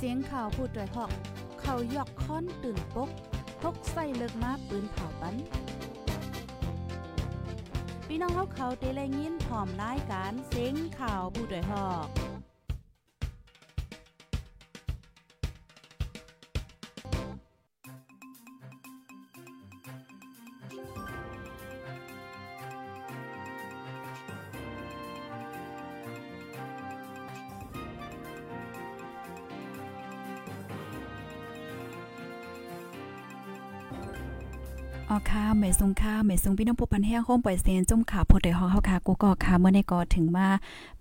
เสียงข่าวผู้ด้วยหอก เขายอกค้อนตื่นปกพกใส่เลิกมาปืนเผาปันพี่น้องเขาเขาเตะแลยินพร้อมรายการเสียงข่าวผู้ด้วยหอก อ๋อค่ะแม่ซุงค่ะแม่ซุงพี่น้องผู้ปันแห้งโฮมปล่อยเซนจุ่มขาพดเด้อกเฮาค่ะกูก็ค่ะเมื่อในกอถึงมา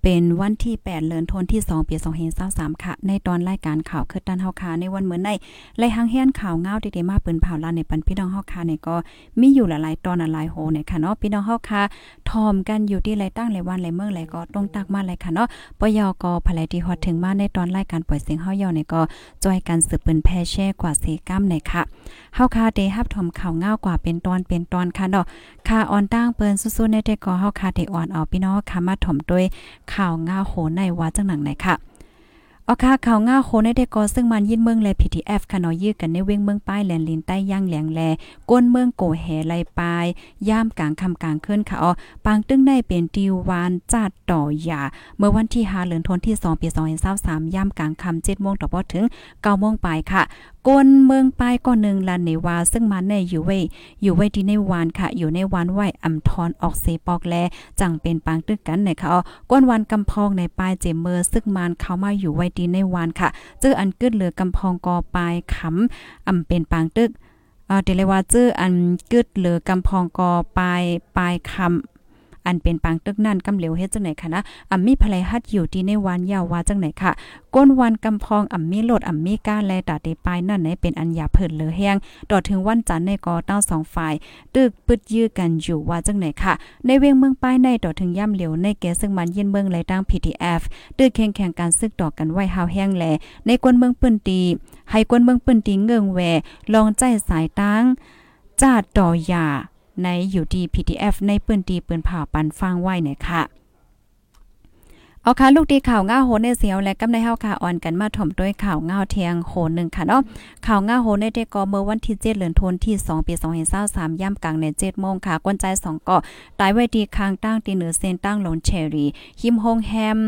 เป็นวันที่ 8เดือนธันวาคมที่ 2 ปี2023ค่ะ ในตอนรายการข่าวคือดันเฮาค่ะในวันเหมือนในไล่หังเฮียนข่าวเงาดีๆมาปืนเผาลานในปันพี่น้องเฮาค่ะเนี่ยก็มีอยู่หลายๆตอนหลายโหเนี่ยค่ะเนาะพี่น้องเฮาค่ะทอมกันอยู่ที่ไรตั้งไรวันไรเมืองไรก็ต้องตักมาไรค่ะเนาะปยกภายที่ฮอดถึงมาในตอนรายการปล่อยเสียงเฮาเยาเนี่ยก็จอยกันสืบปืนแพ่แช่กว่าเซกัมเนี่ยค่ะเฮาค่ะได้รับทอมข่าวเงากว่าเป็นตอนเป็นตอนค่ะเนาะค่ะออนตั้งเปิ้นสู้ๆในแต่ก็เฮาค่ะได้อ่อนเอาพี่น้องค่ะมาถมด้วยข่าวงาโหในว่าจังหนังไหนค่ะ ออค่ะข่าวง่าโคในเด็กกอซึ่งมันยินเมืองแล PTF ค่ะเนาะยื้อกันในเว้งเมืองป้ายแลนลินใต้ย่างแหลงแลก้นเมืองโกแหไลปายย่ามกลางคำกลางขึ้นค่ะอ๋อปางตึ้งได้เป็นติวานจัดต่อยา เมื่อวันที่5เดือนธันวาคมที่2ปี2023ย่ามกลางค่ำ7โมงต่อบ่ถึง9โมงปลายค่ะก้นเมืองป้ายก้อนหนึ่งลันในวาซึ่งมันในอยู่ไว้อยู่ไว้ที่ในวานค่ะ อยู่ในวานไหวอำทอนออกเซปอกแลจังเป็นปางตึกกันในค่ะอ๋อก้นวันกำพองในปลายเจมเมอร์ซึ่งมันเข้ามาอยู่ไว้ดีในวานค่ะ เจออันกึดเหลือกำพองกอปลายขำอำเป็นปางตึกเอ่อเดเลยว่าเจื้ออันกึดเหลือกำพองกอปลายปลายคำ อันเป็นปางตึกนั่นกำเหลวเฮ็ดจังไหนคะนะอ่ำมีภรรยฮัดอยู่ที่ในวันยาวว่าจังไหนค่ะ ก้นวันกำพองอ่ำมีโลดอ่ำมีก้าแลตาเดปายนั่นไหนเป็นอันยาเพิ่นเลือแห้งต่อถึงวันจันทร์ในกอเต้าสองฝ่าย ตึกปึดยื้อกันอยู่ว่าจังไหนค่ะ ในเวียงเมืองป้ายในต่อถึงย่ำเหลวในแกซึ่งมันเยินเมืองไหลตั้ง PTF ตึกแข่งแข่งการซึกต่อกันไว้หาวแห้งแล ในกวนเมืองปืนตีให้กวนเมืองปืนตีเงิงแวลองใจสายตั้งจาดต่อยา ในอยู่ที่ PTF ในเปื้นตีเปื้นผ่าปันฟังไว้เนี่ยค่ะ เอาค่ะลูกดีข่าวง่าโหในเสียวและกำในเฮาค่ะอ่อนกันมาถ่อมด้วยข่าวง่าเทียงโหนึงค่ะเนาะข่าวง่าโหในเดกอเมื่อวันที่7เดือนธันวาคมที่2ปี2023ย่ำกลางใน7โมงค่ะกวนใจ2เกาะตายไว้ดีคางตั้งตีเหนือเส้นตั้งลงเชอรี่หิมโฮงแฮม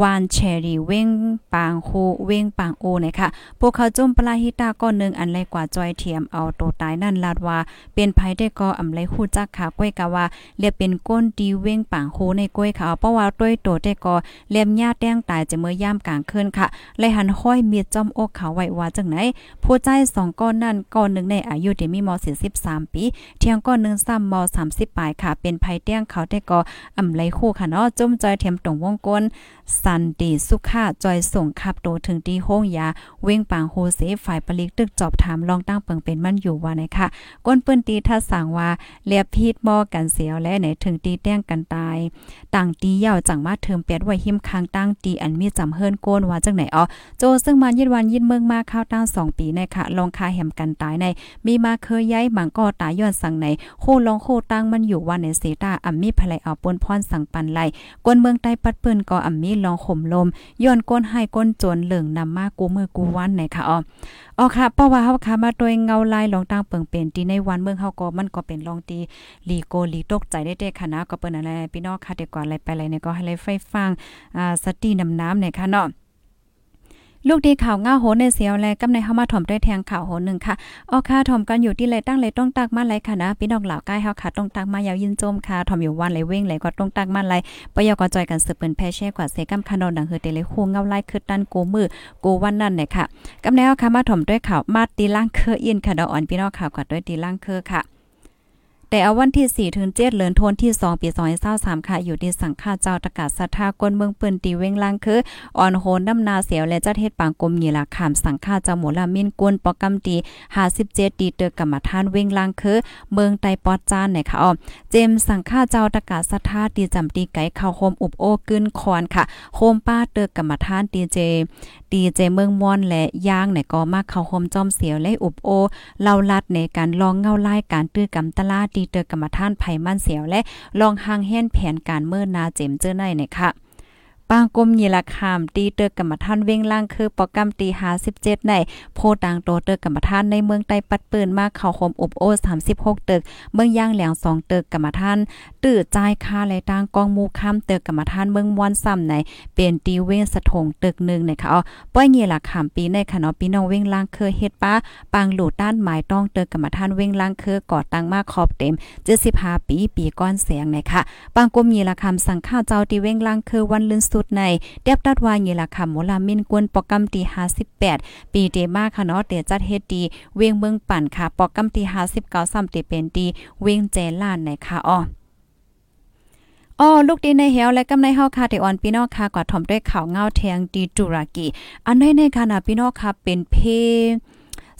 วานเชอรี่เว้งปางโคเว้งปางโอเนี่ยค่ะพวกเขาจุ่มปลาฮิตาก้อนนึงอันไรกว่าจอยเทียมเอาโตตายนั่นลาดว่า เป็นภัยได้ก็อำไรฮู้จักค่ะก้อยกะว่าเรียกเป็นก้นดีเว้งปางโคในก้อยค่ะเพราะว่าต้วยโตได้ก็เลียมญาแต้งตายจะเมื่อย่ามกลางคืนค่ะเลยหันห้อยมีดจอมอกเขาไว้ว่าจังไหน ผู้ใจสองก้อนนั่นก้อนหนึ่งในอายุที่มีม43 ปี เที่ยงก้อนหนึ่งซ้ำม30ปลายค่ะ เป็นภัยเตี้ยงเขาได้ก็อำไลคู่ค่ะเนาะจุ่มจอยเทียมตรงวงกลมสันดีสุขะจอยส่งขับโตถึงที่ห้องยา เว้งปางโฮเซฝ่ายปลิกตึกจอบถามลองตั้งเปิงเป็นมันอยู่ว่าไหนค่ะ ก้นปืนตีถ้าสั่งว่าเลียพีดบ่กันเสียวและไหนถึงตีแต้งกันตาย ต่างตีเย่าจังมาเทิมเปียดไวหิมคางตั้งตีอันมีจำเฮิรนโกนว่าจังไหนอ๋อโจซึ่งมันยิดวันยิดเมืองมาข้าวตั้ง2ปีในค่ะลองคาแหมกันตายใน มีมาเคยย้ายบังก็ตายย้อนสั่งไหนโคลองโคตั้งมันอยู่วันในเสตาอัมมีภรรยเอาปนพรสั่งปันไหลกวนเมืองใต้ปัดปืนก็อัมมีลองข่มลมย้อนก้นให้ก้นจนเหลืองนำมากูมือกูวันไหนค่ะอ๋ออ๋อค่ะเพราะว่าเฮาค่ะมาโดยเงาลายลองตั้งเปิงเป็นตีในวันเมืองเฮาก็มันก็เป็นลองตีลีโกลีตกใจได้เด้ค่ะนะก็เปิ้นอะไรพี่น้องค่ะเดี๋ยวก่อนอะไรไปอะไรเนี่ยก็ให้เลไฟฟังอ่าสติน้ำน้ำเนี่ยค่ะเนาะลูกดีข่าวง่าโหในเสียวแลกำในเฮามาถ่อมด้วยแทงข่าวโหนึงค่ะออค่ะถ่อมกันอยู่ที่ไรตั้งเลยต้องตักมาไรค่ะนะพี่น้องเหล่าใกล้เฮาค่ะต้องตักมายาวยินโจมค่ะถ่อมอยู่วันเลยเว้งเลยก็ต้องตักมาไรปยก็จอยกันสืบเปิ้นแพ่แช่กว่าเซกัมคานอนดังเฮอเตเลคูเงาไล่คือตันกูมือกูวันนั่นเนี่ยค่ะกำในเฮาค่ะมาถ่อมด้วยข่าวมาตีล่างเคออินค่ะดออ่อนพี่น้องข่าวกว่าด้วยตีล่างเคอค่ะ แต่เอาวันที่ 4 ถึง 7เดือนธันวาคมที่ 2 ปี2023ค่ะ อยู่ที่สังฆาเจ้าตะกาศสัทธากนเมืองปืนตีเว้งล่างคือ อ่อนโหนน้ำนาเสียวและจัดเฮ็ดปางกลมหยีละขามสังฆาเจ้าหมูลามินกวนปอกำตี57ตีเตอกรรมฐานเว้งล่างคือ เมืองไตปอดจานเนี่ยค่ะอ้อเจมสังฆาเจ้าตะกาศสัทธาตีจำตีไก่เข้าโฮมอุบโอกึ้นคอนค่ะ โฮมป้าเตอกรรมฐานตีเจตีเจเมืองม่อนและย่างเนี่ยก็มาเข้าโฮมจอมเสียวและอุบโอเล่าลัดในการลองเงาไล่การตื้อกำตลาดีเตอกรรมท่านไผมั่นเสียวและลองหางแห่นแผนการเมื่อนาเจมเจอในเนี่ยค่ะ ปางกลมยีละคามตีเตอกรรมฐานเว้งล่างคือปอกรรมตี57ในโพต่างโตเตอกรรมฐานในเมืองใต้ปัดปืนมาเข้าคมอบโอ36ตึกเมืองย่างแหลง2ตึกกรรมฐานตื้อจ่ายค่าและต่างกองมูค้ำตึกกรรมฐานเมืองมวนซ้ำในเป็นตีเว้งสะทงเตึกนึงนะคะอ๋อป้อยยีละคามปีในค่ะเนาะพี่น้องเว้งล่างคือเฮ็ดป้าปางหลูด้านหมายต้องเตอกรรมฐานเว้งล่างคือก่อตั้งมาขอบเต็ม75ปีปีก้อนเสียงนะคะปางกลมยีละคำสั่งข้าวเจ้าตีเว้งล่างคือวันลืนสุดในเตียบตัดว่ายีละคำโมลามินกวนปอกกำตี58 ปีเตมาค่ะเนาะเตจัดเฮ็ดดี เวียงเมืองปั่นค่ะ ปอกกำตี59ซ้ำเตเป็นดีเวียงแจล้านในค่ะอ้ออ๋อลูกดีในเหวและกำในเฮาคาเทออนพี่น้องค่ะกว่าถมด้วยข่าวเงาแทงดีตุรกี อันในในขณะพี่น้องค่ะเป็นเพ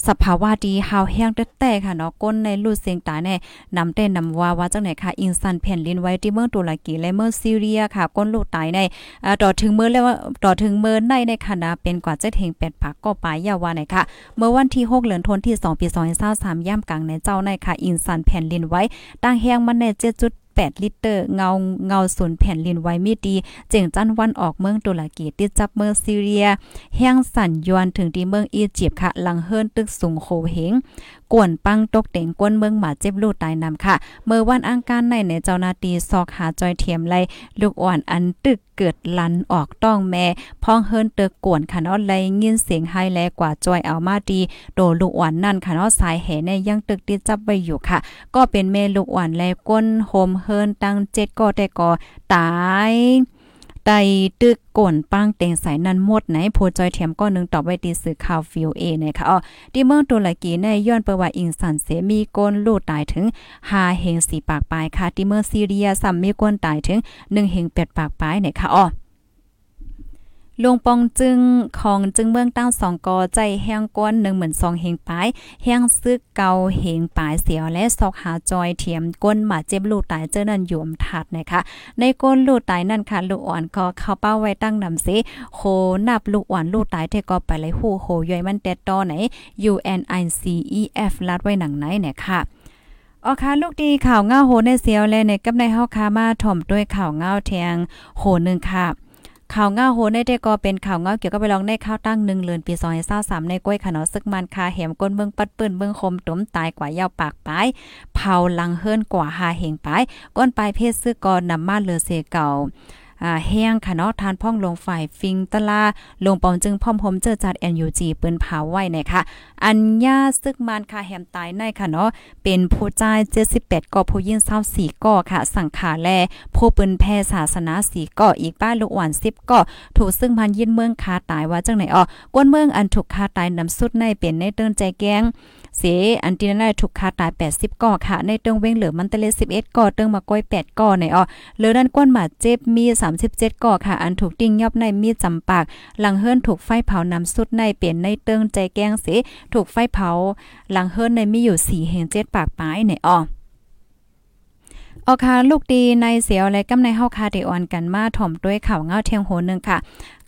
สภาวะดีหาวแห้งแต่ค่ะเนาะก้นในลูดเสียงตาแน่นำแต่นำว่าว่าจังไหนค่ะอินซันแผ่นลินไว้ที่เมืองตุรกีและเมืองซีเรียค่ะ ก้นลูกตายในอ่าต่อถึงเมื่อแล้วต่อถึงเมื่อในในคณะเป็นกว่าจะเฮง8ผักก็ปลายยาวาไหนค่ะ เมื่อวันที่6เดือนธันวาคมที่2ปี2023ย่ำกลางในเจ้าในค่ะ อินซันแผ่นลินไว้ตั้งแห้งมันใน7 8 ลิตร เงาเงาศูนย์แผ่นลินไว้มีดีเจิงจันวันออกเมืองตุรกีติดจับเมืองซีเรียแห้งสั่นยวนถึงที่เมืองอียิปต์ค่ะ หลังเฮิรนตึกสูงโคเหง กวนปังตกเต่งกวนเมืองหมาเจ็บลูกตายนำค่ะ เมื่อวันอังคารในในเจ้านาตีซอกหาจอยเทียมไลลูกอ่อนอันตึกเกิดลันออกต้องแม่พ้องเฮิรนเตกกวนค่ะเนาะไลยินเสียงไฮแลกว่าจอยเอามาดีโดลูกอ่อนนั่นค่ะเนาะสายแห่ในยังตึกติดจับไว้อยู่ค่ะ ก็เป็นเมลูกอ่อนแลก้นโฮมเฮิรนตั้งเจ็ดก็แต่ก็ตาย ไตตึกก่นปังเต็งสายนันหมดไหนโพจอยเถียมก้อนนึงตอบไว้ตีสื่อข่าวฟิวเอนะคะอ๋อที่เมืองตุรกีในย้อนประวัติอิงสันเสมีก้นลูกตายถึง5เฮง4ปากปลายค่ะที่เมืองซีเรียซ้ำมีก้นตายถึง1เฮง8ปากปลายนะคะอ๋อ ลงปองจึงของจึงเมืองตั้งสองกอใจแห้งก้นหนึ่งเหมือนสองเฮงปลายแห้งซึกเกาเฮงปลายเสียวและซอกหาจอยเทียมก้นหมาเจ็บลูกตายเจอนั่นยวมถัดนะคะ ในก้นลูกตายนั่นค่ะลูกอ่อนก็เข้าเป้าไว้ตั้งนำสิโคนับลูกอ่อนลูกตายเทก็ไปเลยหูโหย่อยมันแต่ตอไหน UNICEF ลัดไว้หนังไหนเนี่ยค่ะออค่ะลูกดีข่าวเงาโหในเสียวและในกับในเฮาคามาถ่อมด้วยข่าวเงาแทงโหนึงค่ะ ข่าวเงาโหในได้ก็เป็นข่าวเงาเกี่ยวกับไปลองในข้าวตั้งหนึ่งเลือนปี2023ในก้อยขนอซึกมันคาแหมก้นเบืองปัดปืนเบืองคมตุ่มตายกว่ายาวปากปลายเผาลังเฮิรนกว่าหาเหงปลายก้นปลายเพศซื้อก่อนนำมาเลือเสเก่า อ่าแห้งค่ะเนาะทานพ่องลงฝ่ายฟิงตะลาลงปอมจึงพร้อมผมเจอจัด NUG ปืนเผาไว้นะคะอัญญาซึกมันค่ะแหมตายในค่ะเนาะเป็นผู้จ่าย78ก่อผู้ยิง24ก่อค่ะ สังขาแลผู้ปืนแพศาสนา4ก่ออีกป้าลูกหวาน10ก่อถูกซึ่งพันยินเมืองคาตายว่าจังไหนอ๋อกวนเมืองอันถูกคาตายนำสุดในเป็นในเติ้นใจแกง เสอันที่นั่นถูกคาตาย 80ก่อค่ะ ในเติงเว้งเหลือมันตะเล11ก่อเติงมาก้อย8ก่อในอ๋อเหลือด้านก้นหมาเจ็บมี 37ก่อค่ะ อันถูกติ้งยอบในมีจำปาก หลังเฮิรนถูกไฟเผานำสุดในเปลี่ยนในเติงใจแกงเสถูกไฟเผา หลังเฮิรนในมีอยู่4แห่ง7ปากปลายในอ๋อ ออค่ะลูกดีในเสียวและกำในเฮาคาเดออนกันมาถ่อมด้วยข่าวเงาเทียงโหนึงค่ะ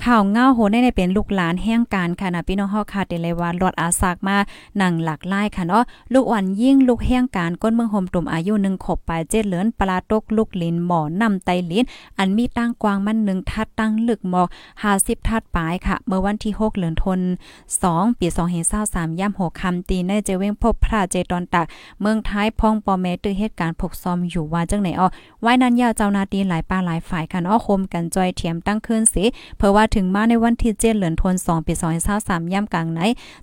ข่าวเงาโหได้ในเป็นลูกหลานแห่งการค่ะนะพี่น้องเฮาคาเดเลยว่าลอดอาสากมาหนังหลักไล่ค่ะเนาะลูกอ่อนยิ่งลูกแห่งการก้นเมืองโฮมตุ่มอายุ1ขบไปเจ็ดเหลือนปลาตกลูกลิ้นหมอนำไตลิ้นอันมีตั้งกว้างมัน1ทัดตั้งลึกหมอก50ทัดปลายค่ะ เมื่อวันที่6เดือนธัน2ปี2523ย่ำ6ค่ำตีในเจเวงพบพระเจตอนตักเมืองท้ายพองปอแม่ตื้อเหตุการณ์พกซอมอยู่ว่าจังไหนอ้อไว้นั้นยาวเจ้านาตีหลายป้าหลายฝ่ายค่ะเนาะคมกันจอยเทียมตั้งคืนสิเพราะว่าถึงมาในวันที่7เหลือนทน2ปี2023ย่ำกลางไหน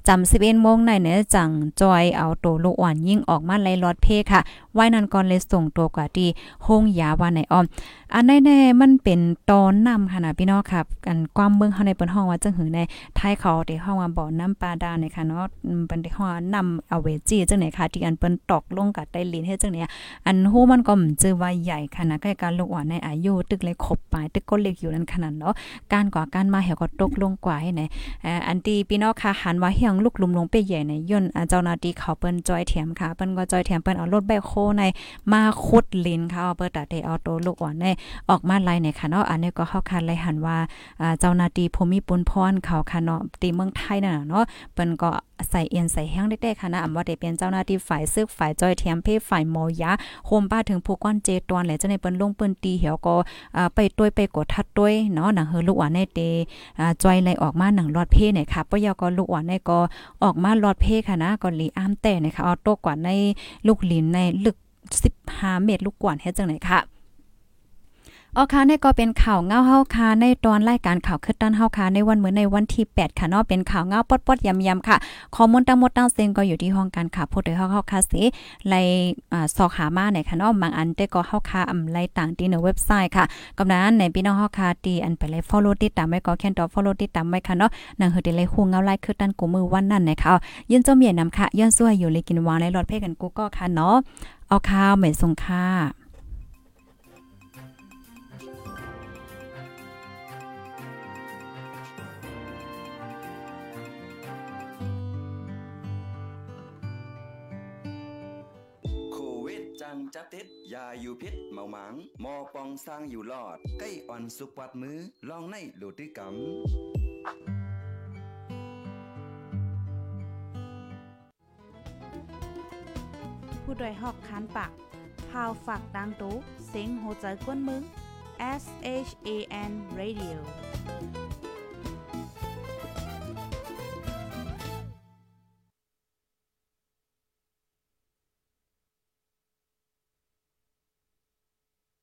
จำ11โมงในเนี่ยจังจอยเอาโตลูกอ่อนยิ่งออกมาไล่รอดเพค่ะไว้นั้นก่อนเลยส่งตัวกว่าที่ห้องยาว่าในอ้อมอันแน่ๆมันเป็นตอนนำค่ะนะพี่น้องครับกันความเมืองเฮาในเปิ้นห้องว่าจังหือในทายเขาที่ห้องว่าบ่อน้ำปลาดาเนี่ยค่ะเนาะเปิ้นที่ห้องนำเอาเวจีจังไหนค่ะที่อันเปิ้นตอกลงกับใต้ลิ้นเฮ็ดจังเนี่ยอันฮู้มันก็เจอว่าใหญ่ค่ะนะใกล้การลูกอ่อนในอายุตึกเลยครบปลายตึกก็เล็กอยู่นั่นขนาดเนาะการก่อการมาเหี่ยวก็ตกลงกว่าให้ไหนอันตีพี่น้องค่ะหันว่าเฮียงลูกลุมลงไปใหญ่ในย่นเจ้านาที่เขาเปิ้นจอยเถียมค่ะเปิ้นก็จอยเถียมเปิ้นเอารถแบคโคในมาขุดลินค่ะเปิ้นตัดเอาตัวลูกอ่อนในออกมาไล่ในค่ะเนาะอันนี้ก็เข้าคันไล่หันว่าเจ้านาที่ภูมิปุนพรเขาค่ะเนาะตีเมืองไทยน่ะเนาะเปิ้นก็ ใส่เอียนใส่แห้งเด็กๆค่ะนะอำว่าได้เป็นเจ้าหน้าที่ฝ่ายซึกฝ่ายจอยเทียมเพฝ่ายหมอยาโฮมป้าถึงผู้ก้อนเจตวนแหละจะในเปิ้นลงเปิ้นตีเหี่ยวก็ไปต้วยไปกดทัดต้วยเนาะหนังเฮอลูกหวานในเตอ่าจอยไหลออกมาหนังรอดเพเนี่ยค่ะปะยอก็ลูกหวานในก็ออกมารอดเพค่ะนะก็ลีอ้ามแต่นะคะเอาโตกว่าในลูกหลินในลึก15เมตรลูกกวนเฮ็ดจังไหนค่ะ ออค่ะนี่ก็เป็นข่าวเงาเฮาค่ะในตอนรายการข่าวคึดด้านเฮาค่ะในวันเหมือนในวันที่ 8 ค่ะเนาะเป็นข่าวเงาปดๆยำๆค่ะข้อมูลทั้งหมดทั้งสิ้นก็อยู่ที่ห้องการข่าวพูดถึงเฮาเฮาค่ะสิไลอ่าสอกหามาเนี่ยค่ะเนาะบางอันได้ก็เฮาค่ะอำไลต่างที่ในเว็บไซต์ค่ะกำนั้นในพี่น้องเฮาค่ะที่อันไปไล follow ติดตามไว้ก็แค่นต่อ follow ติดตามไว้ค่ะเนาะนังเฮอได้ไลฮู้เงาไลคึดด้านกูมือวันนั้นนะคะยินจ้าเมียนำค่ะย้อนซั่วอยู่เลยกินวางในรถเพกันกูก็ค่ะเนาะเอาข้าวเหม็นส่งค่ะ วิดจังจับติดยาอยู่พิษเมาหมางมอปองสร้างอยู่รอด ใกล้อ่อนสุกปัดมือลองในหลดด้วยกำผู้ดยหอกคันปากพาวฝากดังตู้เสียงโหใจกวนมึง S H A N Radio